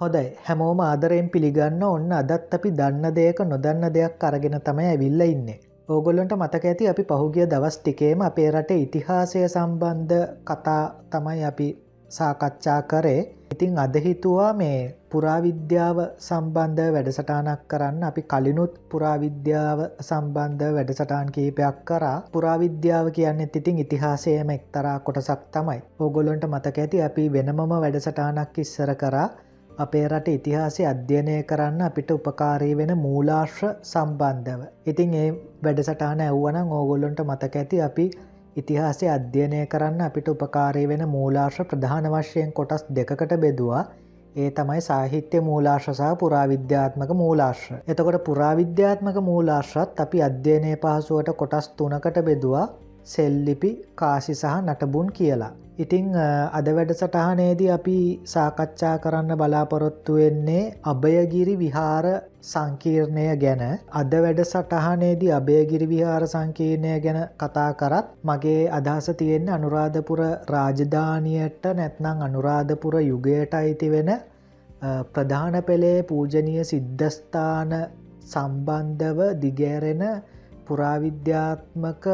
හොදයි හැමෝම ආදරයෙන් පිළිගන්න ඔන්න අදත් අපි දන්න දෙයක නොදන්න දෙයක් අරගෙන තමයි ඇවිල්ල ඉන්නේ. ඕගොල්ලොන්ට මතක ඇති අපි පහුගිය දවස් ටිකේම අපේ රට ඉතිහාසය සම්බන්ධ කතා තමයි අපි සාකච්ඡා කරේ. ඉතිං අදහිතුවා මේ පුරාවිද්‍යාව සම්බන්ධ වැඩසටානක් කරන්න. අපි කලිනුත් පුරාවිද්‍යාව සම්බන්ධ වැඩසටාන් කීපයක් කරා. පුරාවිද්‍යාව කියන්න ඉතින් ඉතිහාසයම එක්තරා කොටසක් තමයි. ඕගොලොන්ට මතක ඇති අපි වෙනමම වැඩසටානක් ඉස්සර කරා. අපේ රට ඉතිහාසය අධ්‍යයනය කරන්න අපිට උපකාරී වෙන මූලාශ්‍ර සම්බන්ධව. ඉතින් ඒ වැඩසටාන ඇව්වනම් ඕගොල්ලොන්ට මතක ඇති අපි ඉතිහාසය අධ්‍යයනය කරන්න අපිට උපකාරී වෙන මූලාශ්‍ර ප්‍රධාන වශයෙන් කොටස් දෙකට බෙදවා ඒ තමයි සාහිත්‍ය මූලාශ්‍රසා පුරාවිද්‍යාත්මක මූලාශ්‍ර. එතකොට පුරාවිද්‍යාත්මක මූලාශ්‍රත් අපි අධ්‍යයනය පහසුවට කොටස් තුනකට බෙදවා සෙල්ලිපි කාසි සහ නටබුන් කියලා. ඉතිං අද වැඩ සටහනේදී අපි සාකච්ඡා කරන්න බලාපොරොත්තු වෙන්නේ අභයගිරි විහාර සංකීර්ණය ගැන අද වැඩ සටහනේදී අභයගිරි විහාර සංකීර්ණය ගැන කතා කරත් මගේ අදහස තියෙන්නේ අනුරාධපුර රාජධානියට නැත්නං අනුරාධපුර යුගයට අයිති වෙන ප්‍රධාන පෙළේ පූජනය සිද්ධස්ථාන සම්බන්ධව දිගෑරෙන පුරාවිද්‍යාත්මක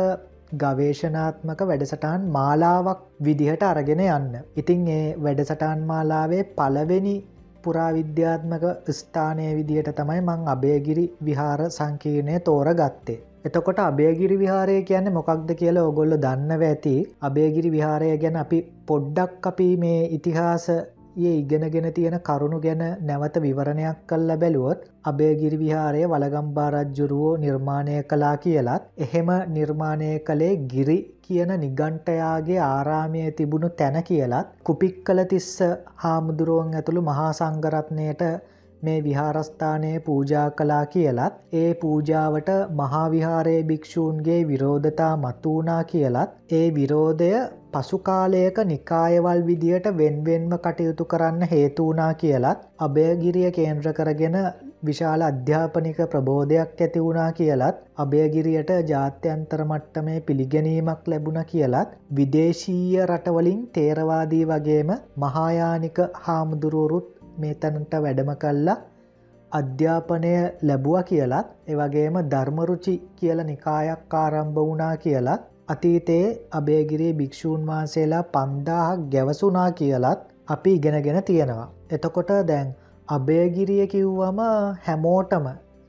ගවේශනාත්මක වැඩසටාන් මාලාවක් විදිහට අරගෙන යන්න. ඉතිං ඒ වැඩසටාන් මාලාවේ පලවෙනි පුරාවිද්‍යාත්මක ස්ථානය විදිහට තමයි මං අභයගිරි විහාර සංකීර්ණය තෝර ගත්තේ. එතකොට අභයගිරි විහාරය කියන්න මොකක්ද කියලා ඔගොල්ල දන්නව ඇති අභයගිරි විහාරය ගැන අපි පොඩ්ඩක් අපි මේ ඉතිහාස ඒ ඉගෙනගෙන තියෙන කරුණු ගැන නැවත විවරණයක් කල්ල බැලුවොත් අභයගිරි විහාරය වලගම්බාරජ්ජුරුවෝ නිර්මාණය කලා කියලත් එහෙම නිර්මාණය කළේ ගිරි කියන නිගන්ටයාගේ ආරාමය තිබුණු තැන කියලත් කුපික් කළ තිස්ස හාමුදුරුවන් ඇතුළු මහා සංගරත්නයට මේ විහාරස්ථානය පූජා කලා කියලත් ඒ පූජාවට මහාවිහාරය භික්‍ෂූන්ගේ විරෝධතා මතුවනා කියලත් ඒ විරෝධය පසුකාලයක නිකායවල් විදියට වෙන්වෙන්ම කටයුතු කරන්න හේතුවනා කියලත් අභයගිරිය කේන්ද්‍ර කරගෙන විශාල අධ්‍යාපනික ප්‍රබෝධයක් ඇති වුණා කියලත් අභයගිරියට ජාත්‍යන්තර මට්ටමේ පිළිගැනීමක් ලැබුණ කියලත් විදේශීය රටවලින් තේරවාදී වගේම මහායානික හාමුදුරුවරුත් මේ තැනට වැඩම කල්ලා අධ්‍යාපනය ලැබුව කියලත් එවගේම ධර්මරුචි කියල නිකායක් ආරම්භ වුණා කියලත් අතීතයේ අභයගිරී භික්‍ෂූන් වහන්සේලා පන්දාහක් ගැවසුනා කියලත් අපි ඉගෙනගෙන තියෙනවා. එතකොට දැන් අභයගිරිය කිව්වම හැමෝටම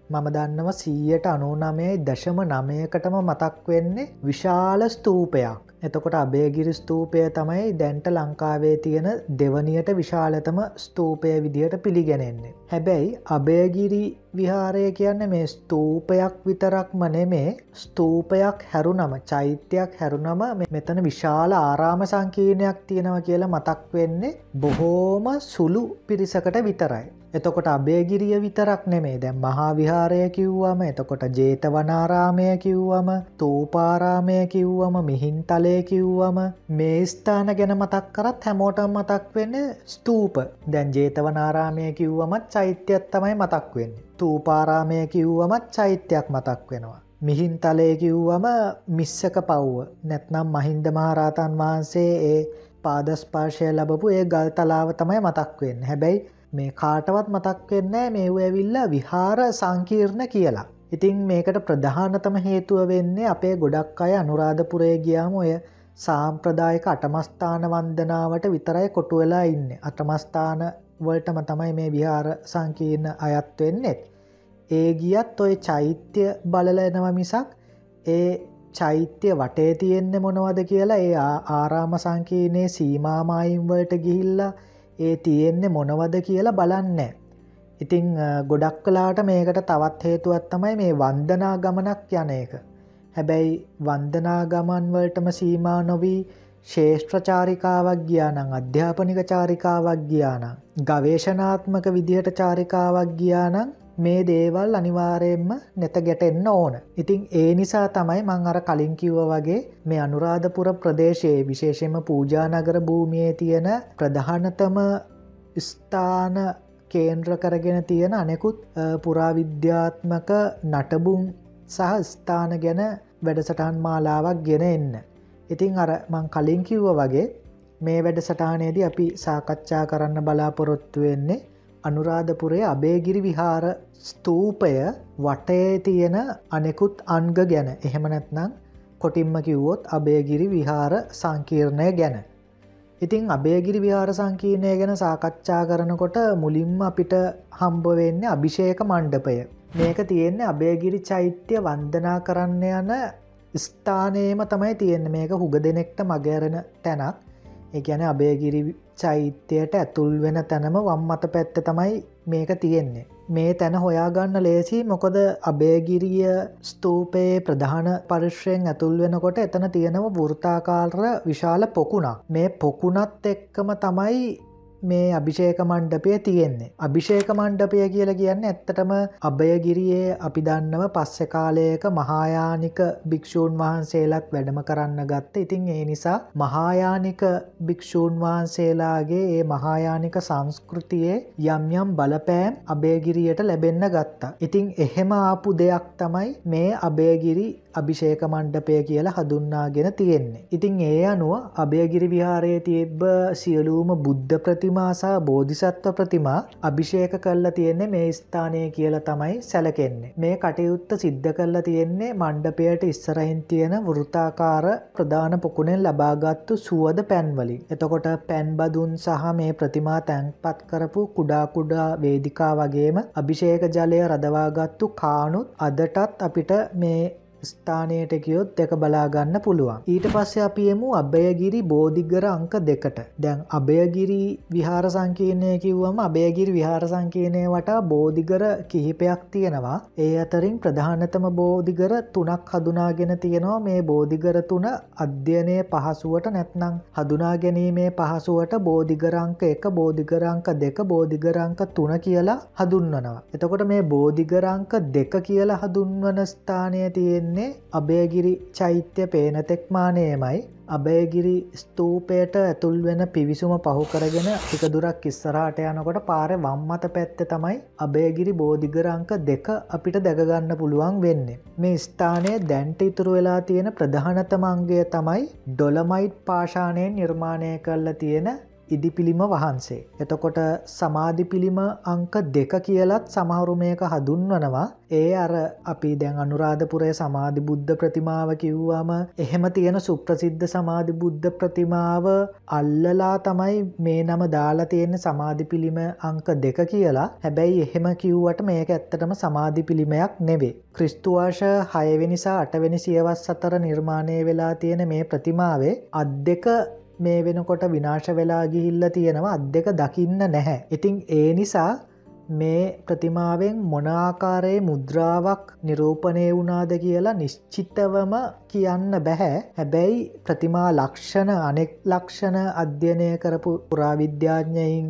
මම දන්නව සීයට අනුනමේ දශම නමයකටම මතක් වෙන්නේ විශාල ස්තූපයක්. එතකොට අභයගිරි ස්තූපය තමයි දැන්ට ලංකාවේ තියෙන දෙවනියට විශාලතම ස්තූපය විදිහට පිළිගැනෙන්නේ. හැබැයි අභයගිරි විහාරය කියන්න මේ ස්තූපයක් විතරක්ම නෙමේ ස්තූපයක් හැරුනම චෛත්‍යයක් හැරුනම මෙතන විශාල ආරාම සංකීර්ණයක් තියෙනව කියලා මතක් වෙන්නේ බොහෝම සුළු පිරිසකට විතරයි. එතකොට අභයගිරිය විතරක් නෙමේ දැන් මහාවිහාරය කිව්වම එතකොට ජේතවනාරාමය කිව්වම තූපාරාමය කිව්වම මිහින්තලය කිව්වම මේ ස්ථාන ගැන මතක් කරත් හැමෝටම් මතක් වෙන්න ස්තූප දැන් ජේතවනාරාමය කිව්වමත් චෛත්‍යත් තමයි මතක් වෙන්න. තූපාරාමය කිව්වමත් චෛත්‍යයක් මතක් වෙනවා. මිහින්තලය කිව්වම මිස්සක පව්ව නැත්නම් මහින්ද මහරාතන් වහන්සේ ඒ පාදස්පාර්ශය ලබපු ඒ ගල් තලාව තමයි මතක් වෙන්න හැබැයි මේ කාටවත් මතක් වෙන්නෑ මේව ඇවිල්ලා විහාර සංකීර්ණ කියලා. ඉතින් මේකට ප්‍රධානතම හේතුව වෙන්නේ අපේ ගොඩක් අය අනුරාධපුරය ගියාම ඔය සාම්ප්‍රදායක අටමස්ථාන වන්දනාවට විතරයි කොටු වෙලා ඉන්න අටමස්ථාන වලටම තමයි මේ විහාර සංකීර්ණ අයත් වෙන්නෙත්. ඒ ගියත් ඔය චෛත්‍ය බලල එනව මිසක් ඒ චෛත්‍ය වටේ තියෙන්නේ මොනවද කියලා ඒ ආරාම සංකීර්ණය සීමාමායිම්වලට ගිහිල්ලා ඒ තියෙන්නේ මොනවද කියලා බලන්න. ඉතිං ගොඩක් කලාට මේකට තවත් හේතුවත් තමයි මේ වන්දනා ගමනක් යන එක. හැබැයි වන්දනා ගමන්වලටම සීමා නොවී ශේෂ්ත්‍රචාරිකාවක් ගියානං අධ්‍යාපනික චාරිකාවක් ගියානම් ගවේශනාත්මක විදිහට චාරිකාවක් ගියානං මේ දේවල් අනිවාරයෙන්ම නැත ගැටෙන්න ඕන. ඉතිං ඒ නිසා තමයි මං අර කලින් කිව්ව වගේ මේ අනුරාධපුර ප්‍රදේශයේ විශේෂෙන්ම පූජානගර භූමියයේ තියෙන ප්‍රධානතම ස්ථාන කේන්ද්‍ර කරගෙන තියෙන අනෙකුත් පුරාවිද්‍යාත්මක නටබුම් සහ ස්ථාන ගැන වැඩසටහන් මාලාවක් ගෙන එන්න. ඉතිං අර මං කලින් කිව්ව වගේ මේ වැඩ සටානයේද අපි සාකච්ඡා කරන්න බලාපොරොත්තු වෙන්නේ අනුරාධපුරේ අබේගිරි විහාර ස්තූපය වටේ තියෙන අනෙකුත් අන්ග ගැන එහෙම නැත්නම් කොටින්ම කිව්වොත් අබේගිරි විහාර සංකීර්ණය ගැන. ඉතිං අබේගිරි විහාර සංකීර්ණය ගැන සාකච්ඡා කරනකොට මුලින්ම අපිට හම්බවෙන්න අභිෂේක මණ්ඩපය. මේක තියෙන්නේ අබේගිරි චෛත්‍ය වන්දනා කරන්න යන ස්ථානයම තමයි තියෙන මේක හුග දෙනෙක්ට මගෑරෙන තැනක් එකන අබේගිරි චෛත්‍යයට ඇතුල් වෙන තැනම වම් මත පැත්ත තමයි මේක තියෙන්නේ. මේ තැන හොයාගන්න ලේසි මොකොද අබේගිරිය ස්තූපයේ ප්‍රධාන පරිශ්‍රයෙන් ඇතුල් වෙනකොට එතන තියෙනව වෘතාකාර විශාල පොකුණක් මේ පොකුණත් එක්කම තමයි මේ අභිෂේක මණ්ඩපය තියෙන්නේ. අභිෂේක මණ්ඩපය කියල කියන්න ඇත්තටම අභයගිරියේ අපි දන්නව පස්සෙ කාලයක මහායානික භික්‍ෂූන් වහන්සේලත් වැඩම කරන්න ගත්ත ඉතින් ඒ නිසා මහායානික භික්‍ෂූන් වහන්සේලාගේ ඒ මහායානික සංස්කෘතියේ යම් යම් බලපෑම් අභයගිරියට ලැබෙන්න ගත්තා. ඉතිං එහෙම ආපු දෙයක් තමයි මේ අභයගිරි අභිෂේක මණ්ඩපය කියලා හදුන්නාගෙන තියෙන්නේ. ඉතිං ඒ අනුව අභයගිරි විහාරයේ තිබ්බ සියලූම බුද්ධ ප්‍රතිමා සහ බෝධිසත්ව ප්‍රතිමා අභිෂේක කල්ලා තියෙන්නේ මේ ස්ථානය කියලා තමයි සැලකෙන්නේ. මේ කටයුත්ත සිද්ධ කරලා තියෙන්නේ මණ්ඩපයට ඉස්සරහින් තියෙන වෘතාකාර ප්‍රධාන පොකුණෙන් ලබාගත්තු සුවද පැන්වලින්. එතකොට පැන්බදුන් සහ මේ ප්‍රතිමා තැන්පත් කරපු කුඩා කුඩා වේදිකා වගේම අභිෂේක ජලය රදවාගත්තු කානුත් අදටත් අපිට මේ ස්ථානයට කියොත් දෙක බලාගන්න පුළුවන්. ඊට පස්සේ අපි එමු අභයගිරි බෝධිගර අංක දෙකට. දැන් අභයගිරි විහාර සංකීර්ණය කිව්වම අභයගිරි විහාර සංකීර්ණය වටා බෝධිගර කිහිපයක් තියෙනවා. ඒ අතරින් ප්‍රධානතම බෝධිගර තුනක් හදුනාගෙන තියෙනවා මේ බෝධිගර තුන අධ්‍යයනය පහසුවට නැත්නම් හදුනා ගැනීමේ පහසුවට බෝධිගරංක එක බෝධිගරංක දෙක බෝධිගරංක තුන කියලා හදුන්වනවා. එතකොට මේ බෝධිගරංක දෙක කියලා හදුන්වන ස්ථානය තියෙන්නේ තියෙන්නේ අභයගිරි චෛත්‍ය පේනතෙක්මානයමයි අභයගිරි ස්තූපයට ඇතුල් වෙන පිවිසුම පහු කරගෙන ටික දුරක් ඉස්සරහට යනකොට පාර වම්මත පැත්ත තමයි අභයගිරි බෝධිගරංක දෙක අපිට දැගගන්න පුළුවන් වෙන්නේ. මේ ස්ථානය දැන්ට ඉතුරු වෙලා තියෙන ප්‍රධානතමංගය තමයි ඩොලමයිට් පාෂානයෙන් නිර්මාණය කරලා තියෙන ඉදිපිළිම වහන්සේ. එතකොට සමාධි පිළිම අංක දෙක කියලත් සමහරු මේක හදුන්වනවා ඒ අර අපි දැන් අනුරාධපුරය සමාධි බුද්ධ ප්‍රතිමාව කිව්වාම එහෙම තියෙන සුප්‍රසිද්ධ සමාධි බුද්ධ ප්‍රතිමාව අල්ලලා තමයි මේ නම දාලා තියෙන සමාධි පිළිම අංක දෙක කියලා හැබැයි එහෙම කිව්වට මේක ඇත්තටම සමාධි පිළිමයක් නෙවේ. ක්‍රිස්තුවාශ හයවෙනිසා අටවෙනි සියවස් අතර නිර්මාණය වෙලා තියෙන මේ ප්‍රතිමාවේ අත් දෙක මේ වෙනකොට විනාශ වෙලා ගිහිල්ල තියෙනවා අත් දෙක දකින්න නැහැ. ඉතිං ඒ නිසා මේ ප්‍රතිමාවෙන් මොනාකාරයේ මුද්‍රාවක් නිරූපණය වුණාද කියලා නිශ්චිතවම කියන්න බැහැ හැබැයි ප්‍රතිමා ලක්ෂණ අනෙක් ලක්ෂණ අධ්‍යනය කරපු පුරාවිද්‍යාඥයින්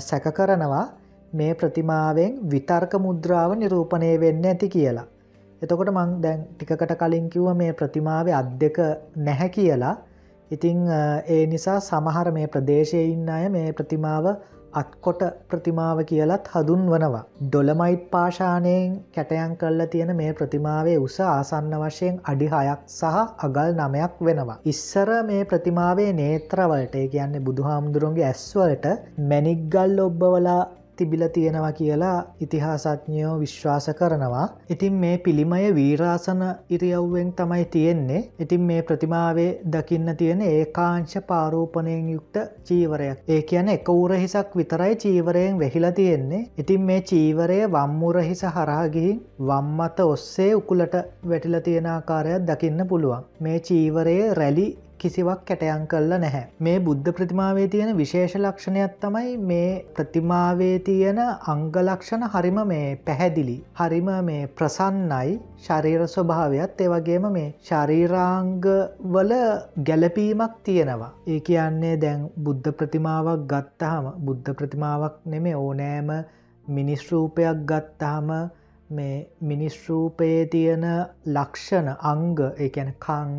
සැක කරනවා මේ ප්‍රතිමාවෙන් විතර්ක මුද්‍රාව නිරූපණය වෙන්න ඇති කියලා. එතකොට මං දැන් ටිකට කලින් කිව්ව මේ ප්‍රතිමාව අත් දෙක නැහැ කියලා ඉතිං ඒ නිසා සමහර මේ ප්‍රදේශය ඉන්න අය මේ ප්‍රතිමාව අත්කොට ප්‍රතිමාව කියලත් හදුන් වනවා. ඩොලමයිට් පාශානයෙන් කැටයන් කල්ල තියෙන මේ ප්‍රතිමාවේ උස ආසන්න වශයෙන් අඩි හයක් සහ අගල් නමයක් වෙනවා. ඉස්සර මේ ප්‍රතිමාවේ නේත්‍රවලට කියන්නේ බුදුහාමුදුරුවන්ගේ ඇස්වලට මැනික්ගල් ඔබ්බවලා තිබිල තියෙනවා කියලා ඉතිහාසඥයෝ විශ්වාස කරනවා. ඉතින් මේ පිළිමය වීරාසන ඉරියව්වෙන් තමයි තියෙන්නේ. ඉතින් මේ ප්‍රතිමාවේ දකින්න තියෙන ඒකාංශ පාරූපණයෙන් යුක්ත චීවරයක්. ඒ කියන එක උරහිසක් විතරයි චීවරයෙන් වෙහිලා තියෙන්නේ. ඉතින් මේ චීවරය වම්මුරහිස හරහාගිහින් වම්මත ඔස්සේ උකුලට වැටිල තියෙන ආකාරයක් දකින්න පුළුවන්. මේ චීවරයේ රැලි කිසිවක් කැටයන් කල්ල නැහැ. මේ බුද්ධ ප්‍රතිමාවේ තියෙන විශේෂ ලක්ෂණයක් තමයි මේ ප්‍රතිමාවේ තියෙන අංගලක්ෂණ හරිම මේ පැහැදිලි. හරිම මේ ප්‍රසන්නයි ශරීර ස්වභාවයක් ඒවගේම මේ ශරීරාංග වල ගැලපීමක් තියෙනවා. ඒ කියන්නේ දැන් බුද්ධ ප්‍රතිමාවක් ගත්තහම බුද්ධ ප්‍රතිමාවක් නෙමේ ඕනෑම මිනිස්රූපයක් ගත්තාම මේ මිනිස්රූපයේ තියෙන ලක්ෂණ අංග එකැන කං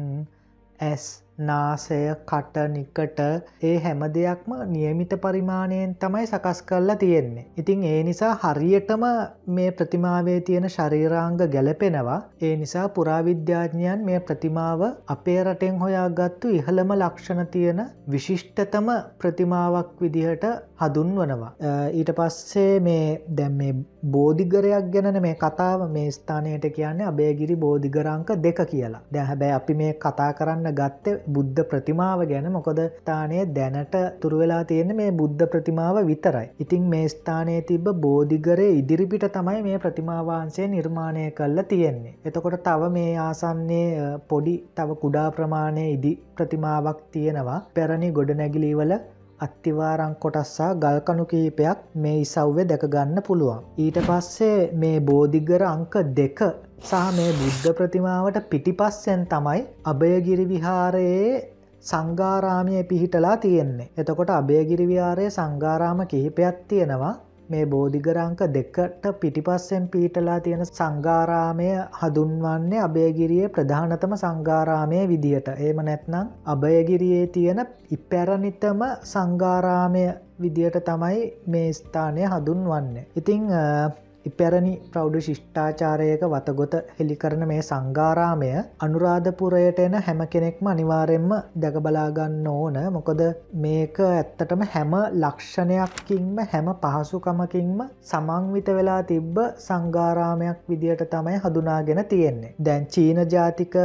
ඇස් නාසය කට නිකට ඒ හැම දෙයක්ම නියමිත පරිමාණයෙන් තමයි සකස් කරලා තියෙන්නේ. ඉතින් ඒ නිසා හරියටම මේ ප්‍රතිමාවේ තියෙන ශරීරාංග ගැලපෙනවා. ඒ නිසා පුරාවිද්‍යාඥයන් මේ ප්‍රතිමාව අපේ රටෙන් හොයාගත්තු ඉහළම ලක්ෂණ තියෙන විශිෂ්ටතම ප්‍රතිමාවක් විදිහට හදුන්වනවා. ඊට පස්සේ මේ දැම් මේ බෝධිගරයක් ගැන මේ කතාව මේ ස්ථානයට කියන්නේ අබේගිරි බෝධිගරංක දෙක කියලා දැ හැබැයි අපි මේ කතා කරන්න ගත්ත බුද්ධ ප්‍රතිමාව ගැන මොකොද ස්ථානය දැනට තුරුවෙලා තියෙන මේ බුද්ධ ප්‍රතිමාව විතරයි. ඉතිං මේ ස්ථානයේ තිබ බෝධිගරය ඉදිරිපිට තමයි මේ ප්‍රතිමාවහන්සේ නිර්මාණය කල්ල තියෙන්නේ. එතකොට තව මේ ආසන්නේ පොඩි තව කුඩා ප්‍රමාණය ඉදි ප්‍රතිමාවක් තියෙනවා පැරණි ගොඩනැගිලීවල අත්තිවාරං කොටස්සා ගල්කණු කීපයක් මේ ඉසව්වේ දැකගන්න පුළුවන්. ඊට පස්සේ මේ බෝධිගර අංක දෙක සහ මේ බුද්ධ ප්‍රතිමාවට පිටිපස්සෙන් තමයි අභයගිරි විහාරයේ සංගාරාමය පිහිටලා තියෙන්නේ. එතකොට අභයගිරි විහාරයේ සංගාරාම කිහිපයක් තියෙනවා. මේ බෝධිගරංක දෙකට පිටිපස්සෙන් පීටලා තියෙන සංගාරාමය හදුන්වන්නේ අභයගිරියේ ප්‍රධානතම සංගාරාමය විදිහට ඒම නැත්නම් අභයගිරියේ තියෙන ඉපැරණිතම සංගාරාමය විදියට තමයි මේ ස්ථානය හදුන්වන්නේ. ඉතිං ඉපැරණි ප්‍රෞඩ ශිෂ්ඨාචාරයක වතගොත හෙළි කරන මේ සංගාරාමය අනුරාධපුරයට එන හැම කෙනෙක්ම අනිවාරෙන්ම දැකබලාගන්න ඕන මොකද මේක ඇත්තටම හැම ලක්ෂණයක්කින්ම හැම පහසුකමකින්ම සමංවිත වෙලා තිබ්බ සංගාරාමයක් විදියට තමයි හඳුනාගෙන තියෙන්නේ. දැන් චීන ජාතික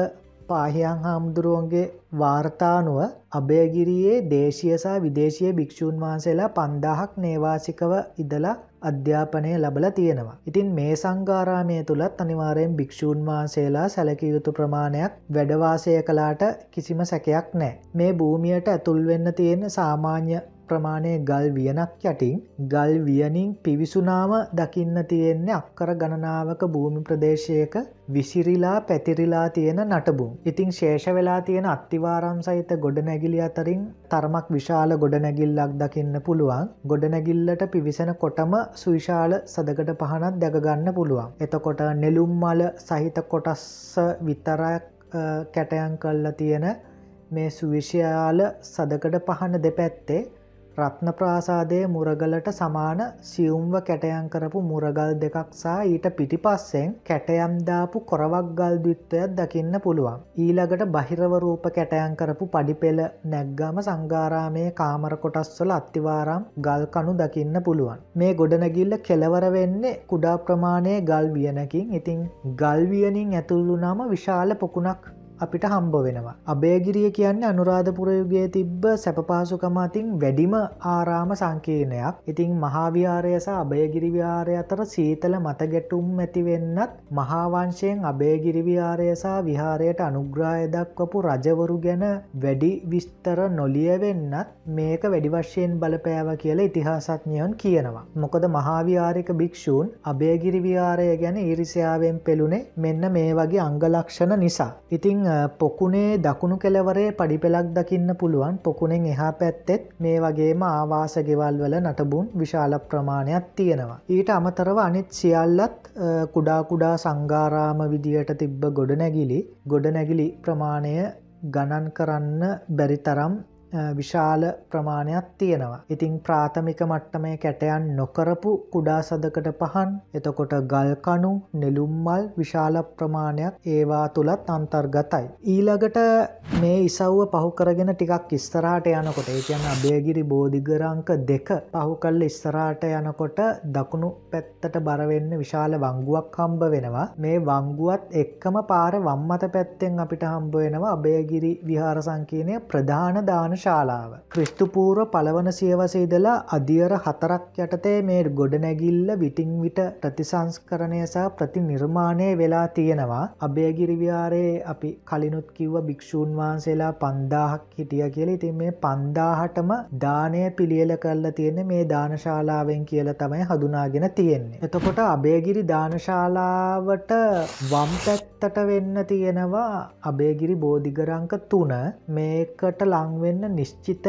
පාහියන් හාමුදුරුවන්ගේ වාර්තානුව අභයගිරියේ දේශය සහ විදේශය භික්‍ෂූන් වහන්සේලා පන්දාහක් නේවාසිකව ඉදලා අධ්‍යාපනය ලබල තියෙනවා. ඉතින් මේ සංගාරාමය තුළත් අනිවාරයෙන් භික්‍ෂූන් වහන්සේලා සැලකිය යුතු ප්‍රමාණයක් වැඩවාසය කලාට කිසිම සැකයක් නෑ. මේ භූමියයට ඇතුල්වෙන්න තියෙන සාමාන්‍ය ප්‍රමාණය ගල් වියනක් යටින් ගල් වියනින් පිවිසුනාම දකින්න තියෙන්නේ අක්කර ගණනාවක භූමි ප්‍රදේශයක විසිරිලා පැතිරිලා තියෙන නටබුම්. ඉතිං ශේෂ වෙලා තියෙන අත්තිවාරම් සහිත ගොඩනැගිලි අතරින් තරමක් විශාල ගොඩනැගිල්ලක් දකින්න පුළුවන්. ගොඩනැගිල්ලට පිවිසෙන කොටම සුවිශාල සදකට පහනත් දැකගන්න පුළුවන්. එතකොට නෙලුම් මල සහිත කොටස්ස විතරක් කැටයන් කල්ල තියෙන මේ සුවිශයාල සදකට පහන දෙපැත්තේ රත්න ප්‍රාසාදය මුරගලට සමාන සියුම්ව කැටයන් කරපු මුරගල් දෙකක්සා ඊට පිටිපස්සෙන් කැටයම්දාපු කොරවක් ගල් දවිත්වයක් දකින්න පුළුවන්. ඊළඟට බහිරවරූප කැටයන් කරපු පඩිපෙළ නැග්ගම සංගාරාමය කාමර කොටස්වල අත්තිවාරම් ගල් කණු දකින්න පුළුවන්. මේ ගොඩනැගිල්ල කෙලවර වෙන්නේ කුඩා ප්‍රමාණය ගල් වියනකින් ඉතිං ගල්වියනින් ඇතුල්ලු නම විශාල පොකුණක් අපිට හම්බ වෙනවා. අබේගිරිය කියන්න අනුරාධපුරයුගේ තිබ්බ සැපපාසුකමතින් වැඩිම ආරාම සංකීර්ණයක් ඉතිං මහාවිහාරයස අභයගිරිවිහාරය අතර සීතල මතගැටුම් ඇතිවෙන්නත් මහාවංශයෙන් අභයගිරිවිහාරයසා විහාරයට අනුග්‍රාය දක්වපු රජවරු ගැන වැඩි විස්තර නොලිය වෙන්නත් මේක වැඩි වශයෙන් බලපෑව කියල ඉතිහාසත්ඥයන් කියනවා. මොකද මහාවිහාරික භික්‍ෂූන් අභයගිරිවිහාරය ගැන ඉරිසියාවෙන් පෙළුණේ මෙන්න මේ වගේ අංගලක්ෂණ නිසා. ඉතිං පොකුණේ දකුණු කෙලවරේ පඩිපෙලක් දකින්න පුළුවන් පොකුණෙන් එහා පැත්තෙත් මේ වගේම ආවාස ගෙවල් වල නටබුන් විශාල ප්‍රමාණයක් තියෙනවා. ඊට අමතරව අනිත් සියල්ලත් කුඩා කුඩා සංගාරාම විදියට තිබ්බ ගොඩනැගිලි ගොඩනැගිලි ප්‍රමාණය ගණන් කරන්න බැරි තරම් විශාල ප්‍රමාණයක් තියෙනවා. ඉතිං ප්‍රාථමික මට්ටමේ කැටයන් නොකරපු කුඩා සදකට පහන් එතකොට ගල්කණු නෙළුම්මල් විශාල ප්‍රමාණයක් ඒවා තුළත් අන්තර්ගතයි. ඊළඟට මේ ඉසව්ව පහු කරගෙන ටිකක් ඉස්සරාට යනකොට ඒ කියන්න අභයගිරි බෝධිගරංක දෙක පහු කල්ල ඉස්සරාට යනකොට දකුණු පැත්තට බරවෙන්න විශාල වංගුවක් හම්බ වෙනවා මේ වංගුවත් එක්කම පාර වම්මත පැත්තෙන් අපිට හම්බ වෙනවා අභයගිරි විහාර සංකීනය ප්‍රධාන දාන ශාලාව. ක්‍රිස්තුපූර්ව පලවන සියවසේදලා අධියර හතරක් යටතේ මේ ගොඩනැගිල්ල විටිං විට ප්‍රතිසංස්කරණය සහ ප්‍රති නිර්මාණය වෙලා තියෙනවා. අභයගිරිවියාරයේ අපි කලිනුත් කිව්ව භික්‍ෂූන් වහන්සේලා පන්දාහක් හිටිය කියල ඉතින් මේ පන්දාහටම දානය පිළියල කරලා තියෙන මේ දානශාලාවෙන් කියල තමයි හඳුනාගෙන තියෙන්නේ. එතකොට අභයගිරි දානශාලාවට වම් පැත්තට වෙන්න තියෙනවා අභයගිරි බෝධිගරංක තුන මේකට ලංවෙන්න නිශ්චිත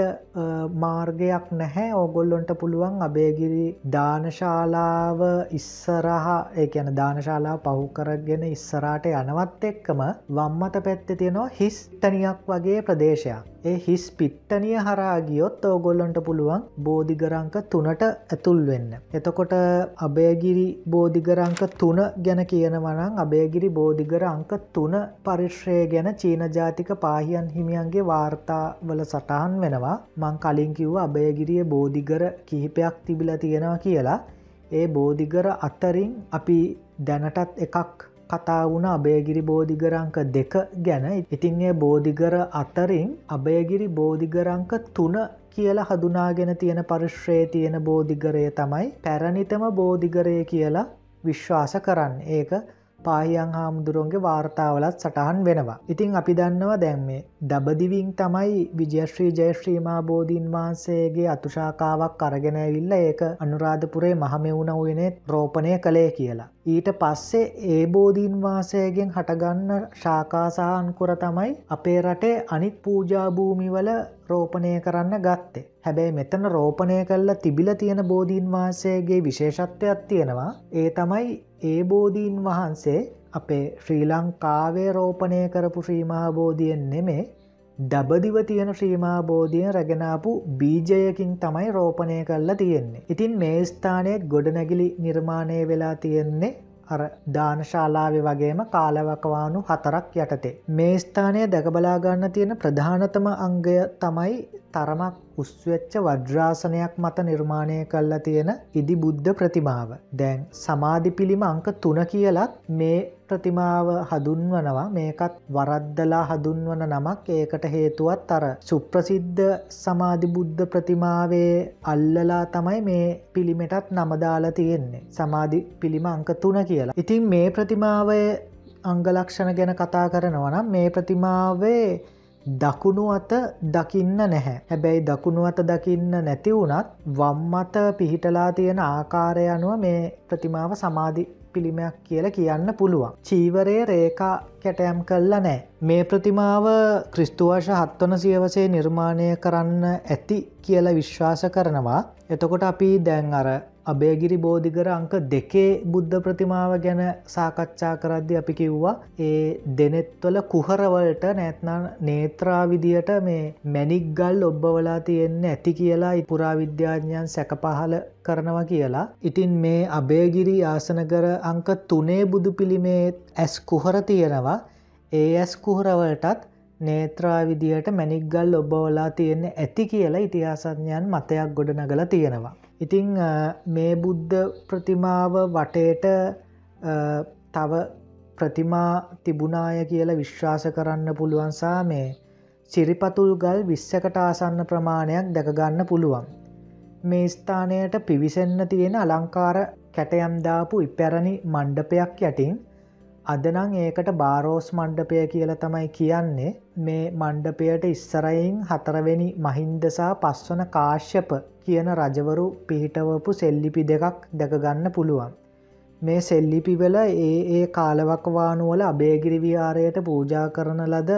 මාර්ගයක් නැහැ. ඕගොල්ලොන්ට පුළුවන් අබේගිරි දානශාලාව ඉස්සරහ ඒ ඇන දානශාලා පහු කරගෙන ඉස්සරාට යනවත් එක්කම වම්මත පැත්ත තියෙනවා හිස්තනියක් වගේ ප්‍රදේශයක්. ඒ හිස් පිට්ටනිය හරාගියොත් ඕගොල්ලොන්ට පුළුවන් බෝධිගරංක තුනට ඇතුල් වෙන්න. එතකොට අභයගිරි බෝධිගරංක තුන ගැන කියනවනං අභයගිරි බෝධිගර අංක තුන පරිශ්‍රය ගැන චීන ජාතික පාහියන් හිමියන්ගේ වාර්තා වල සටහන් වෙනවා මං කලින් කිව්ව අභයගිරිය බෝධිගර කිහිපයක් තිබිල තියෙනවා කියලා ඒ බෝධිගර අතරින් අපි දැනටත් එකක් කතා වුණ අභයගිරි බෝධිගරංක දෙක ගැන. ඉතින් ඒ බෝධිගර අතරින් අභයගිරි බෝධිගරංක තුන කියලා හදුනාගෙන තියෙන පරිශ්‍රයේ තියෙන බෝධිගරය තමයි පැරණිතම බෝධිගරය කියලා විශ්වාස කරන්න. ඒක පාහියන් හාමුදුරුවන්ගේ වාර්තාවලත් සටහන් වෙනවා. ඉතිං අපි දන්නවා දැන් මේ දබදිවින් තමයි විජයශ්‍රී ජයශ්‍රීමා බෝධීන් වහන්සේගේ අතුශාකාවක් අරගෙන ඇවිල්ල ඒක අනුරාධපුරේ මහමෙවුණ වනේ රෝපණය කළේ කියලා. ඊට පස්සේ ඒ බෝධීන් වාසයගෙන් හටගන්න ශාකාසාහන්කුර තමයි අපේ රටේ අනිත් පූජාභූමිවල රෝපණය කරන්න ගත්තේ. හැබැයි මෙතන රෝපණය කල්ලා තිබිල තියෙන බෝධීන් වහන්සේගේ විශේෂත්වයක් තියෙනවා ඒ තමයි ඒ බෝධීන් වහන්සේ අපේ ශ්‍රී ලංකාවේ රෝපණය කරපු ශ්‍රීමහාබෝධියෙන් නෙමේ දබදිව තියෙන ශ්‍රීමාබෝධිය රැගෙනාපු බීජයකින් තමයි රෝපණය කරලා තියෙන්නේ. ඉතින් මේ ස්ථානයත් ගොඩනැගිලි නිර්මාණය වෙලා තියෙන්නේ අර දානශාලාව වගේම කාලවකවානු හතරක් යටතේ. මේ ස්ථානය දැකබලාගන්න තියෙන ප්‍රධානතම අංගය තමයි තරමක් උස්වෙච්ච වජ්‍රාසනයක් මත නිර්මාණය කල්ලා තියෙන ඉදි බුද්ධ ප්‍රතිමාව. දැන් සමාධි පිළිම අංක තුන කියලත් මේ ප්‍රතිමාව හදුන්වනවා මේකත් වරද්දලා හදුන්වන නමක් ඒකට හේතුවත් අර සුප්‍රසිද්ධ සමාධි බුද්ධ ප්‍රතිමාවේ අල්ලලා තමයි මේ පිළිමටත් නමදාලා තියෙන්නේ සමාධි පිළිම අංක තුන කියලා. ඉතින් මේ ප්‍රතිමාවේ අංගලක්ෂණ ගැන කතා කරනවනම් මේ ප්‍රතිමාවේ දකුණු අත දකින්න නැහැ. හැබැයි දකුණු අත දකින්න නැති වුනත් වම්මත පිහිටලා තියෙන ආකාරය අනුව මේ ප්‍රතිමාව සමාධි පිළිමයක් කියලා කියන්න පුළුවන්. චීවරය රේකා කැටයම් කල්ල නෑ. මේ ප්‍රතිමාව ක්‍රිස්තුවර්ෂ හත්වන සියවසේ නිර්මාණය කරන්න ඇති කියලා විශ්වාස කරනවා. එතකොට අපි දැන් අර අභයගිරි බෝධිකර අංක දෙකේ බුද්ධ ප්‍රතිමාව ගැන සාකච්ඡා කරද්දි අපි කිව්වා ඒ දෙනෙත්වල කුහරවලට නැත්නම් නේත්‍රාවිදියට මේ මැනික්ගල් ඔබ්බවලා තියෙන්න ඇති කියලා පුරාවිද්‍යාඥයන් සැක පහල කරනවා කියලා. ඉතින් මේ අභයගිරි ආසනකර අංක තුනේ බුදු පිළිමේ ඇස් කුහර තියෙනවා ඒ ඇස් කුහරවලටත් නේත්‍රාවිදියට මැනික්ගල් ඔබවලා තියෙන්නේ ඇති කියලා ඉතිහාසඥයන් මතයක් ගොඩ නගල තියෙනවා. ඉතිං මේ බුද්ධ ප්‍රතිමාව වටේට තව ප්‍රතිමා තිබුණාය කියලා විශ්වාස කරන්න පුළුවන්සා මේ සිරිපතුල් ගල් විස්සකට ආසන්න ප්‍රමාණයක් දැකගන්න පුළුවන්. මේ ස්ථානයට පිවිසෙන්න තියෙන අලංකාර කැටයම්දාපු ඉපැරණි මණ්ඩපයක් යටින් අදනං ඒකට බාරෝස් මණ්ඩපය කියල තමයි කියන්නේ මේ මණ්ඩපයට ඉස්සරයින් හතරවෙනි මහින්දසා පස්වන කාශ්‍යප කියන රජවරු පිහිටවපු සෙල්ලිපි දෙකක් දැකගන්න පුළුවන්. මේ සෙල්ලිපිවල ඒ ඒ කාලවකවානුවල අබේගිරි විහාරයට පූජා කරන ලද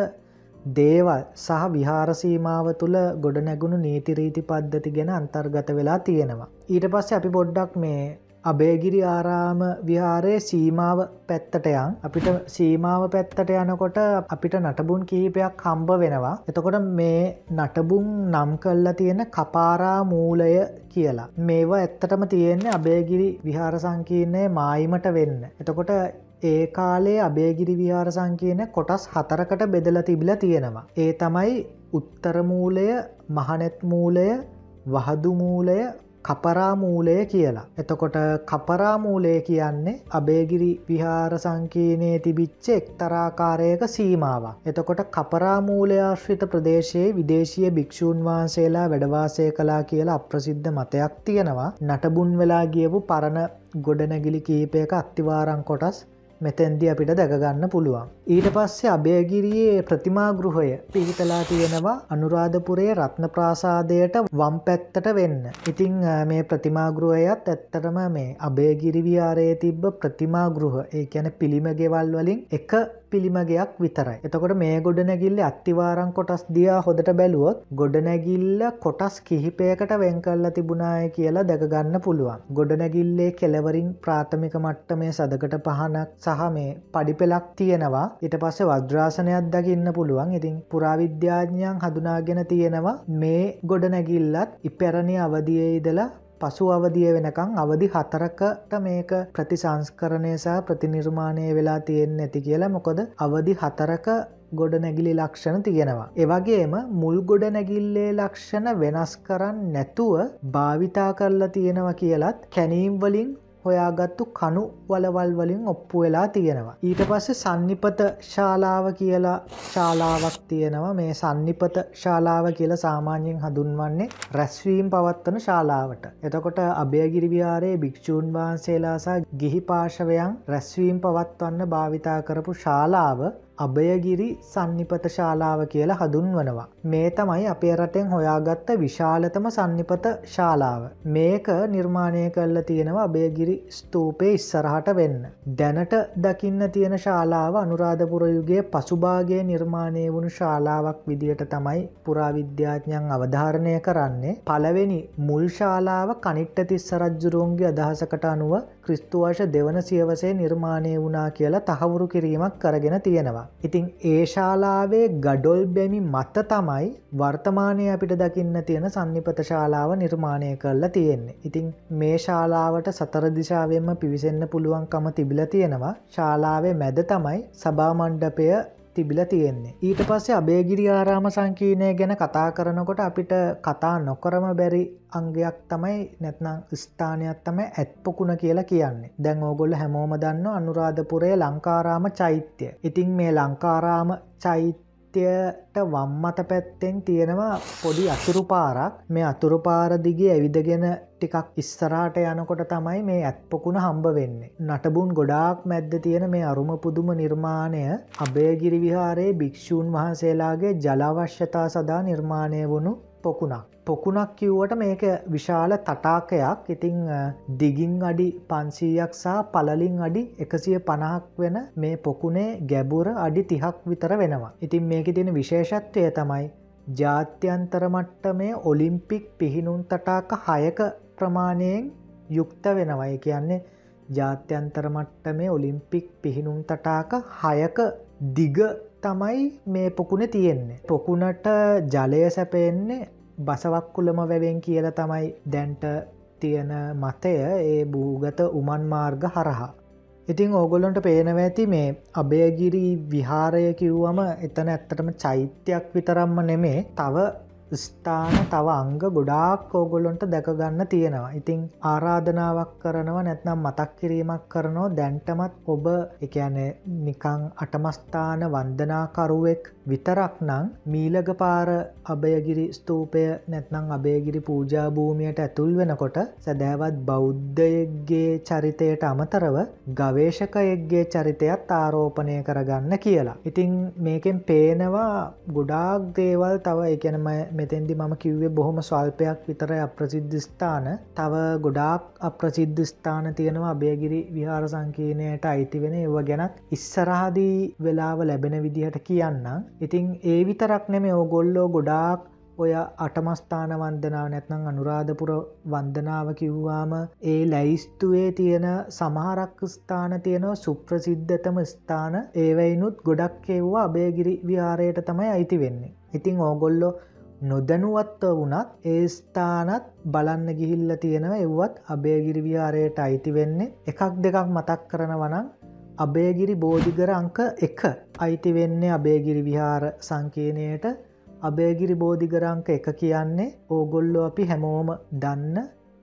දේවල් සහ විහාරසීමාව තුළ ගොඩනැගුණු නීතිරීති පද්ධති ගැන අන්තර්ගත වෙලා තියෙනවා. ඊට පස්සේ අපි පොඩ්ඩක් මේ අබේගිරි ආරාම විහාරයේ සීමාව පැත්තටයන් අපිට සීමාව පැත්තට යනකොට අපිට නටබුන් කිහිපයක් හම්බ වෙනවා. එතකොට මේ නටබුන් නම් කල්ලා තියෙන කපාරා මූලය කියලා. මේවා ඇත්තටම තියෙන්නේ අබේගිරි විහාර සංකීර්ණය මායිමට වෙන්න. එතකොට ඒ කාලේ අබේගිරි විහාර සංකීර්ණ කොටස් හතරකට බෙදල තිබිල තියෙනවා. ඒ තමයි උත්තරමූලය මහනෙත්මූලය වහදුමූලය කපරාමූලය කියලා. එතකොට කපරාමූලය කියන්නේ අබේගිරි විහාර සංකීනයේ තිබිච්ච එක්තරාකාරයක සීමාවක්. එතකොට කපරාමූලයාශ්‍රිත ප්‍රදේශයේ විදේශය භික්‍ෂූන් වහන්සේලා වැඩවාසය කලා කියලා අප්‍රසිද්ධ මතයක් තියෙනවා. නටබුන් වෙලා ගියපු පරණ ගොඩනැගිලි කීපයක අත්තිවාරං කොටස් මෙතැන්දි අපිට දැකගන්න පුළුවන්. ඊට පස්සේ අභයගිරියේ ප්‍රතිමාගෘහය පිහිටලා තියෙනවා අනුරාධපුරේ රත්න ප්‍රාසාදයට වම් පැත්තට වෙන්න. ඉතිං මේ ප්‍රතිමාගෘහයත් ඇත්තටම මේ අභයගිරි විහාරයේ තිබ්බ ප්‍රතිමාගෘහ ඒ ගැන පිළිමගෙවල් වලින් එක පිළිමගයක් විතරයි. එතකොට මේ ගොඩනැගිල්ල අත්තිවාරං කොටස් දයා හොදට බැලුවොත් ගොඩනැගිල්ල කොටස් කිහිපයකට වෙන් කල්ලා තිබුණාය කියලා දැකගන්න පුළුවන්. ගොඩනැගිල්ලේ කෙලවරින් ප්‍රාථමික මට්ටමේ සදකට පහනක් සහ මේ පඩිපෙලක් තියෙනවා. ඉට පස්සේ වද්‍රාසනයක් දකින්න පුළුවන්. ඉතින් පුරාවිද්‍යාඥයන් හඳුනාගෙන තියෙනවා මේ ගොඩනැගිල්ලත් ඉපැරණි අවදියේ ඉදලා පසු අවදිය වෙනකං අවදි හතරකට මේක ප්‍රතිසංස්කරණය සහ ප්‍රතිනිර්මාණය වෙලා තියෙන් ඇති කියලා. මොකොද අවදි හතරක ගොඩ නැගිලි ලක්ෂණ තියෙනවා. එවගේම මුල් ගොඩ නැගිල්ලේ ලක්ෂණ වෙනස් කරන්න නැතුව භාවිතා කරලා තියෙනවා කියලත් කැනීම්වලින් හොයාගත්තු කණු වලවල් වලින් ඔප්පු වෙලා තියෙනවා. ඊට පස්සේ සන්නිපත ශාලාව කියලා ශාලාවක් තියෙනවා මේ සන්නිපත ශාලාව කියල සාමාන්‍යයෙන් හඳුන්වන්නේ රැස්වීම් පවත්වන ශාලාවට. එතකොට අභයගිරි විහාරයේ භික්‍ෂූන් වහන්සේලාසා ගිහි පාශවයන් රැස්වීම් පවත්වන්න භාවිතා කරපු ශාලාව අභයගිරි සන්නිපත ශාලාව කියලා හඳුන්වනවා. මේ තමයි අපේ රටෙන් හොයාගත්ත විශාලතම සන්නිපත ශාලාව. මේක නිර්මාණය කල්ල තියෙනවා අභයගිරි ස්තූපය ඉස්සරහට වෙන්න. දැනට දකින්න තියෙන ශාලාව අනුරාධපුරයුගේ පසුභාගේ නිර්මාණය වුණු ශාලාවක් විදිහට තමයි පුරාවිද්‍යාඥයන් අවධාරණය කරන්නේ. පළවෙනි මුල් ශාලාව කනිට්ට තිස්ස රජ්ජුරුවන්ගේ අදහසකට අනුව ක්‍රිස්තුවර්ෂ දෙවන සියවසේ නිර්මාණය වුණා කියලා තහවුරු කිරීමක් කරගෙන තියෙනවා. ඉතිං ඒ ශාලාවේ ගඩොල් බැමි මත්ත තමයි වර්තමානය අපිට දකින්න තියෙන සන්නිපත ශාලාව නිර්මාණය කරලා තියෙන්නේ. ඉතිං මේ ශාලාවට සතර දිශාවෙන්ම පිවිසෙන්න පුළුවන්කම තිබිල තියෙනවා ශාලාවේ මැද තමයි සභාමණ්ඩපය තිබිල තියෙන්නේ. ඊට පස්සේ අබේගිරි ආරාම සංකීනය ගැන කතා කරනකොට අපිට කතා නොකරම බැරි අංගයක් තමයි නැත්නම් ස්ථානයක් තමයි ඇත්පොකුණ කියලා කියන්නේ. දැන් ඕගොල්ල හැමෝම දන්න අනුරාධපුරේ ලංකාරාම චෛත්‍යය. ඉතින් මේ ලංකාරාම චෛත්‍ය යට වම්මත පැත්තෙන් තියෙනවා පොඩි අතුරු පාරක් මේ අතුරු පාරදිගේ ඇවිදගෙන ටිකක් ඉස්සරාට යනකොට තමයි මේ ඇත්පොකුණ හම්බ වෙන්නේ. නටබුන් ගොඩාක් මැද්ද තියෙන මේ අරුම පුදුම නිර්මාණය අභයගිරි විහාරයේ භික්‍ෂූන් වහන්සේලාගේ ජලවශ්‍යතා සදා නිර්මාණය වුණු පොකුණක්. පොකුණක් කිව්වට මේක විශාල තටාකයක් ඉතිං දිගින් අඩි පන්සීයක් සහ පලලින් අඩි එකසිය පණහක් වෙන මේ පොකුණේ ගැබුර අඩි තිහක් විතර වෙනවා. ඉතින් මේක තියෙන විශේෂත්වය තමයි ජාත්‍යන්තර මට්ටමේ ඔලිම්පික් පිහිනුම් තටාක හයක ප්‍රමාණයෙන් යුක්ත වෙනවයි කියන්නේ ජාත්‍යන්තර මට්ටමේ ඔලිම්පික් පිහිනුම් තටාක හයක දිග තමයි මේ පොකුණ තියෙන්නේ. පොකුණට ජලය සැපෙන්නේ බසවක්කුලම වැවෙන් කියල තමයි දැන්ට තියෙන මතය ඒ භූගත උමන් මාර්ග හරහා. ඉතිං ඕගොල්ලොන්ට පේනව ඇති මේ අභයගිරි විහාරය කිව්වම එතන ඇත්තටම චෛත්‍යයක් විතරම්ම නෙමේ තව ස්ථාන තව අංග ගොඩාක් ඕගොල්ලොන්ට දැකගන්න තියෙනවා. ඉතිං ආරාධනාවක් කරනවා නැත්නම් මතක් කිරීමක් කරනෝ දැන්ටමත් ඔබ එකනේ නිකං අටමස්ථාන වන්දනාකරුවෙක් විතරක් නං මීලග පාර අභයගිරි ස්තූපය නැත්නම් අභයගිරි පූජාභූමියයට ඇතුල් වෙනකොට සැදෑවත් බෞද්ධයක්ගේ චරිතයට අමතරව ගවේශකයෙක්ගේ චරිතයත් ආරෝපනය කරගන්න කියලා. ඉතිං මේකෙන් පේනවා ගොඩාක් දේවල් තව එකනම මෙතැන්දි මම කිව්වේ බොහොම ස්වල්පයක් විතර අප්‍රසිද්ධ ස්ථාන තව ගොඩාක් අප්‍රසිද්ධ ස්ථාන තියෙනවා අභයගිරි විහාර සංකීනයට අයිති වෙන ඒව ගැනත් ඉස්සරහදී වෙලාව ලැබෙන විදිහට කියන්න ඉතිං ඒ විතරක් නෙමේ ඕගොල්ලෝ ගොඩාක් ඔය අටමස්ථාන වන්දනාව නැත්නම් අනුරාධපුර වන්දනාව කිව්වාම ඒ ලැයිස්තුවේ තියෙන සමහරක් ස්ථාන තියෙනවා සුප්‍රසිද්ධතම ස්ථාන ඒවයිනුත් ගොඩක් එව්වා අභයගිරි විහාරයට තමයි අයිති වෙන්නේ. ඉතිං ඕගොල්ලෝ නොදැනුවත්ව වුණත් ඒ ස්ථානත් බලන්න ගිහිල්ල තියෙනව එව්වත් අභයගිරි විහාරයට අයිති වෙන්නේ එකක් දෙකක් මතක් කරන වනම් අභයගිරි බෝධිගර අංක එක අයිති වෙන්නේ අභයගිරි විහාර සංකීනයට අභයගිරි බෝධිගරංක එක කියන්නේ ඕගොල්ලෝ අපි හැමෝම දන්න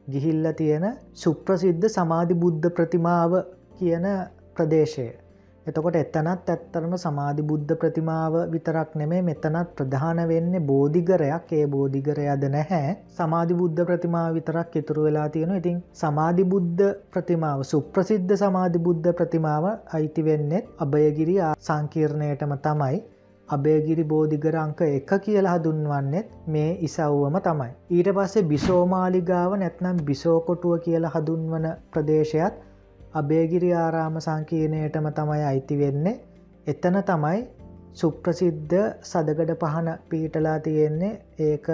ගිහිල්ල තියෙන සුප්‍රසිද්ධ සමාධි බුද්ධ ප්‍රතිමාව කියන ප්‍රදේශය. එතකොට එතනත් ඇත්තරම සමාධි බුද්ධ ප්‍රතිමාව විතරක් නෙමේ මෙතනත් ප්‍රධාන වෙන්නේ බෝධිගරයක්. ඒ බෝධිගරයද නැහැ. සමාධි බුද්ධ ප්‍රතිමාව විතරක් ඉතුරු වෙලා තියෙන ඉතින් සමාධි බුද්ධ ප්‍රතිමාව සුප්‍රසිද්ධ සමාධි බුද්ධ ප්‍රතිමාව අයිති වෙන්නෙත් අභයගිරි සංකීර්ණයටම තමයි. අභයගිරි බෝධිගර අංක එක කියලා හදුන්වන්නෙත් මේ ඉසව්වම තමයි. ඊට පස්සේ බිසෝමාලිගාව නැත්නම් බිසෝකොටුව කියලා හදුන්වන ප්‍රදේශයත් අබේගිරි ආරාම සංකීනයටම තමයි අයිති වෙන්නේ එතන තමයි සුප්‍රසිද්ධ සදගඩ පහන පීටලා තියෙන්නේ ඒක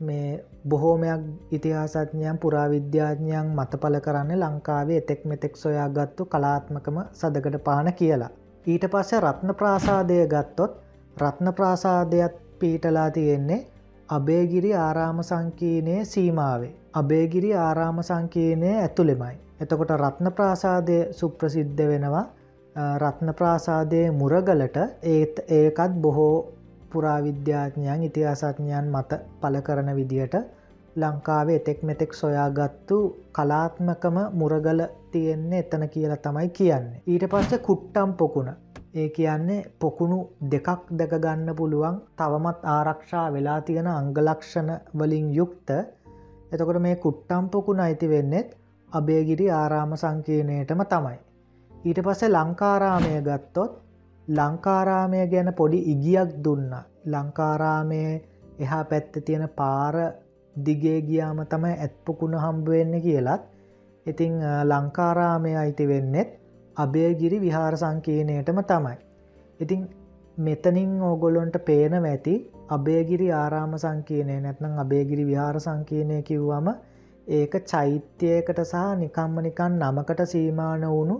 මේ බොහෝමයක් ඉතිහාසඥයන් පුරාවිද්‍යාඥයන් මත පල කරන්න ලංකාවේ එතෙක් මෙතෙක් සොයා ගත්තු කලාත්මකම සදගඩ පාන කියලා. ඊට පස්සේ රත්න ප්‍රාසාදය ගත්තොත් රත්න ප්‍රාසාදයක් පීටලා තියෙන්නේ අබේගිරි ආරාම සංකීනය සීමාවේ. අබේගිරි ආරාම සංකීනය ඇතුළෙමයි. එතකොට රත්න ප්‍රාසාදය සුප්‍රසිද්ධ වෙනවා රත්න ප්‍රාසාදය මුරගලට ඒත් ඒකත් බොහෝ පුරාවිද්‍යාඥයන් ඉතිහාසඥයන් මත පල කරන විදිහට ලංකාවේ එතෙක් මෙතෙක් සොයාගත්තු කලාත්මකම මුරගල තියෙන්නේ එතන කියලා තමයි කියන්නේ. ඊට පස්ස කුට්ටම් පොකුණ ඒ කියන්නේ පොකුණු දෙකක් දැකගන්න පුළුවන් තවමත් ආරක්ෂා වෙලා තියෙන අංගලක්ෂණ වලින් යුක්ත. එතකොට මේ කුට්ටම් පොකුණ අයිති වෙන්නෙත් අභයගිරි ආරාම සංකීර්ණයටම තමයි. ඊට පස්සේ ලංකාරාමය ගත්තොත් ලංකාරාමය ගැන පොඩි ඉගියක් දුන්න. ලංකාරාමය එහා පැත්ත තියෙන පාර දිගේ ගියාම තමයි ඇත්පොකුණ හම්බවෙන්න කියලත්. ඉතිං ලංකාරාමය අයිති වෙන්නෙත් අභයගිරි විහාර සංකීනයටම තමයි. ඉතිං මෙතනින් ඕගොලොන්ට පේන ඇති අභයගිරි ආරාම සංකීනය නැත්නම් අභයගිරි විහාර සංකීනය කිව්වම ඒක චෛත්‍යයකට සහ නිකම්ම නිකන් නමකට සීමාන වුණු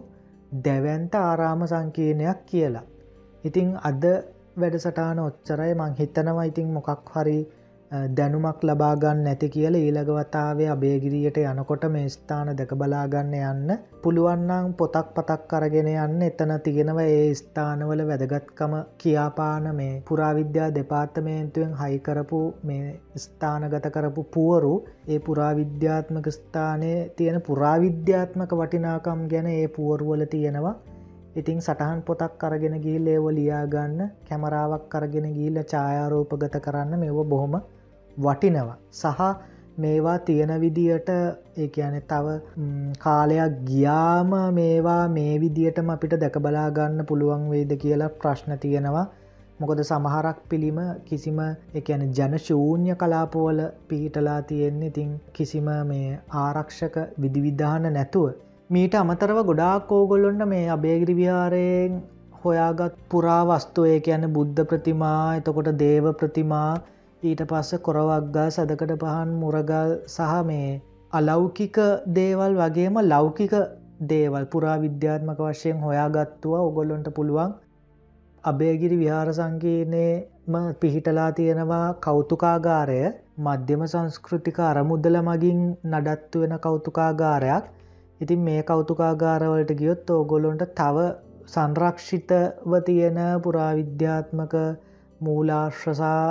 දැවන්ත ආරාම සංකීර්ණයක් කියලා. ඉතිං අද වැඩසටාන ඔච්චරයි මං හිතනවා ඉතිං මොකක් හරි දැනුමක් ලබාගන්න නැති කියල ඊළගවතාවේ අබේගිරියට යනකොට මේ ස්ථාන දැක බලාගන්න යන්න පුළුවන්නං පොතක් පතක් කරගෙන යන්න. එතන තියෙනව ඒ ස්ථානවල වැදගත්කම කියාපාන මේ පුරාවිද්‍යා දෙපාර්තමේන්තුවෙන් හයිකරපු මේ ස්ථානගත කරපු පුවරු ඒ පුරාවිද්‍යාත්මක ස්ථානය තියෙන පුරාවිද්‍යාත්මක වටිනාකම් ගැන ඒ පුවරුවල තියෙනවා. ඉතිං සටහන් පොතක් කරගෙන ගිල් ඒව ලියාගන්න කැමරාවක් කරගෙන ගිල්ල ඡායාරෝපගත කරන්න මෙව බොහොම වටිනවා. සහ මේවා තියෙන විදියට ඒ ඇන තව කාලයක් ගියාම මේවා මේ විදියටම අපිට දැකබලා ගන්න පුළුවන් වේද කියලා ප්‍රශ්න තියෙනවා. මොකද සමහරක් පිළිම කිසිම එකන ජන ශූන්‍ය කලාපෝවල පිහිටලා තියෙන්නේ ඉතින් කිසිම මේ ආරක්ෂක විදිවිධාන නැතුව. මීට අමතරව ගොඩාක් ඕගොල්ලොන්න මේ අබේගිරි විහාරයෙන් හොයාගත් පුරා වස්තුවය කියන බුද්ධ ප්‍රතිමා එතකොට දේව ප්‍රතිමා ඊට පස්ස කොරවක්ගා සදකට පහන් මුරගල් සහ මේ අලෞකික දේවල් වගේම ලෞකික දේවල් පුරා විද්‍යාත්මක වශයෙන් හොයාගත්තුව. ඔගොල්ලොන්ට පුළුවන් අබේගිරි විහාර සංකීර්ණයම පිහිටලා තියෙනවා කෞතුකාගාරය. මධ්‍යම සංස්කෘතික අරමුදල මගින් නඩත්තු වෙන කෞතුකාගාරයක්. ඉතින් මේ කෞතුකාගාරවලට ගියොත් ඕගොලොන්ට තව සංරක්ෂිතව තියෙන පුරාවිද්‍යාත්මක මූලාශ්‍රසා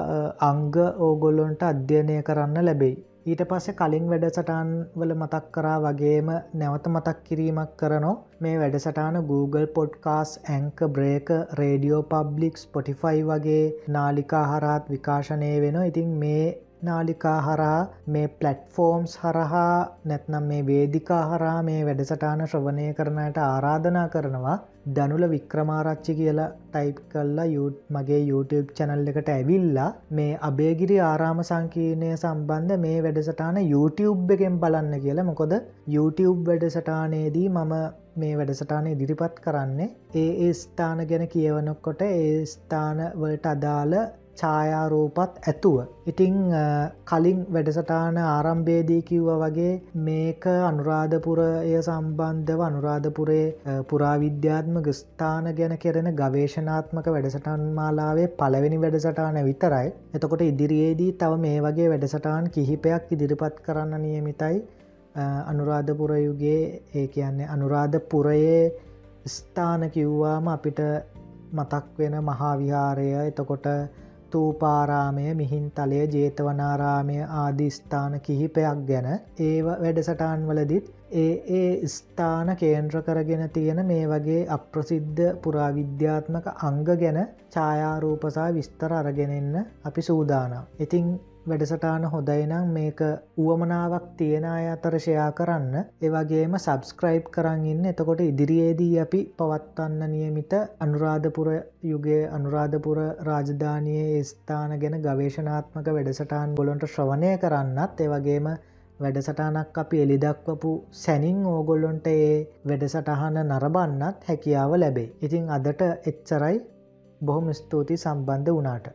අංග ඕගොල්ලොන්ට අධ්‍යයනය කරන්න ලැබෙයි. ඊට පස්සේ කලින් වැඩසටාන් වල මතක් කරා වගේම නැවත මතක් කිරීමක් කරනෝ මේ වැඩසටාන Google පොඩ්කාස් ඇංක බ්‍රේක රේඩියෝ පබ්ලික් ස්පොටිෆයි වගේ නාලිකා හරාත් විකාශනය වෙන ඉතින් මේ නාලිකා හරා මේ පලට්ෆෝර්ම්ස් හරහා නැත්නම් මේ වේදිකා හරා මේ වැඩසටාන ශ්‍රවණය කරනයට ආරාධනා කරනවා දනුල වික්‍රමාරච්චි කියලා ටයිප් කල්ලා මගේ YouTube චැනල් එකට ඇවිල්ලා මේ අබේගිරි ආරාම සංකීර්ණය සම්බන්ධ මේ වැඩසටාන YouTube එකෙන් බලන්න කියලා. මොකොද YouTube වැඩසටානයේදී මම මේ වැඩසටානය ඉදිරිපත් කරන්නේ ඒ ඒ ස්ථාන ගැන කියවනොක්කොට ඒ ස්ථානවලට අදාළ ඡායාරූපත් ඇතුව. ඉතිං කලින් වැඩසටාන ආරම්භේදී කිව්ව වගේ මේක අනුරාධපුරය සම්බන්ධව අනුරාධපුරේ පුරාවිද්‍යාත්ම ගස්ථාන ගැන කෙරෙන ගවේශනාත්මක වැඩසටන් මාලාවේ පළවෙනි වැඩසටාන විතරයි. එතකොට ඉදිරියේදී තව මේ වගේ වැඩසටාන් කිහිපයක් ඉදිරිපත් කරන්න නියමිතයි අනුරාධපුරයුගේ ඒ කියන්නේ අනුරාධපුරයේ ස්ථාන කිව්වාම අපිට මතක් වෙන මහාවිහාරය එතකොට තූපාරාමය මිහින්තලය ජේතවනාරාමය ආදිස්ථාන කිහිපයක් ගැන ඒ වැඩසටාන් වලදිත් ඒ ඒ ස්ථාන කේන්ද්‍ර කරගෙන තියෙන මේ වගේ අප්‍රසිද්ධ පුරාවිද්‍යාත්මක අංග ගැන ඡායාරූපසා විස්තර අරගෙනන්න අපි සූදානම්. ඉතිං වැඩසටාන හොදයිනම් මේක වුවමනාවක් තියෙන අය අතරශයා කරන්න ඒවගේම සබස්ක්‍රයිබ් කරන්න ඉන්න එතකොට ඉදිරියේදී අපි පවත්වන්න නියමිත අනුරාධපුර යුගේ අනුරාධපුර රාජධානයේ ස්ථාන ගැන ගවේශනාත්මක වැඩසටාන් ගොලොන්ට ශ්‍රවණය කරන්නත් ඒවගේම වැඩසටානක් අපි එළිදක්වපු සැනින් ඕගොල්ලොන්ට ඒ වැඩසටහන නරබන්නත් හැකියාව ලැබේ. ඉතිං අදට එච්චරයි බොහොම ස්තුති සම්බන්ධ වනාට.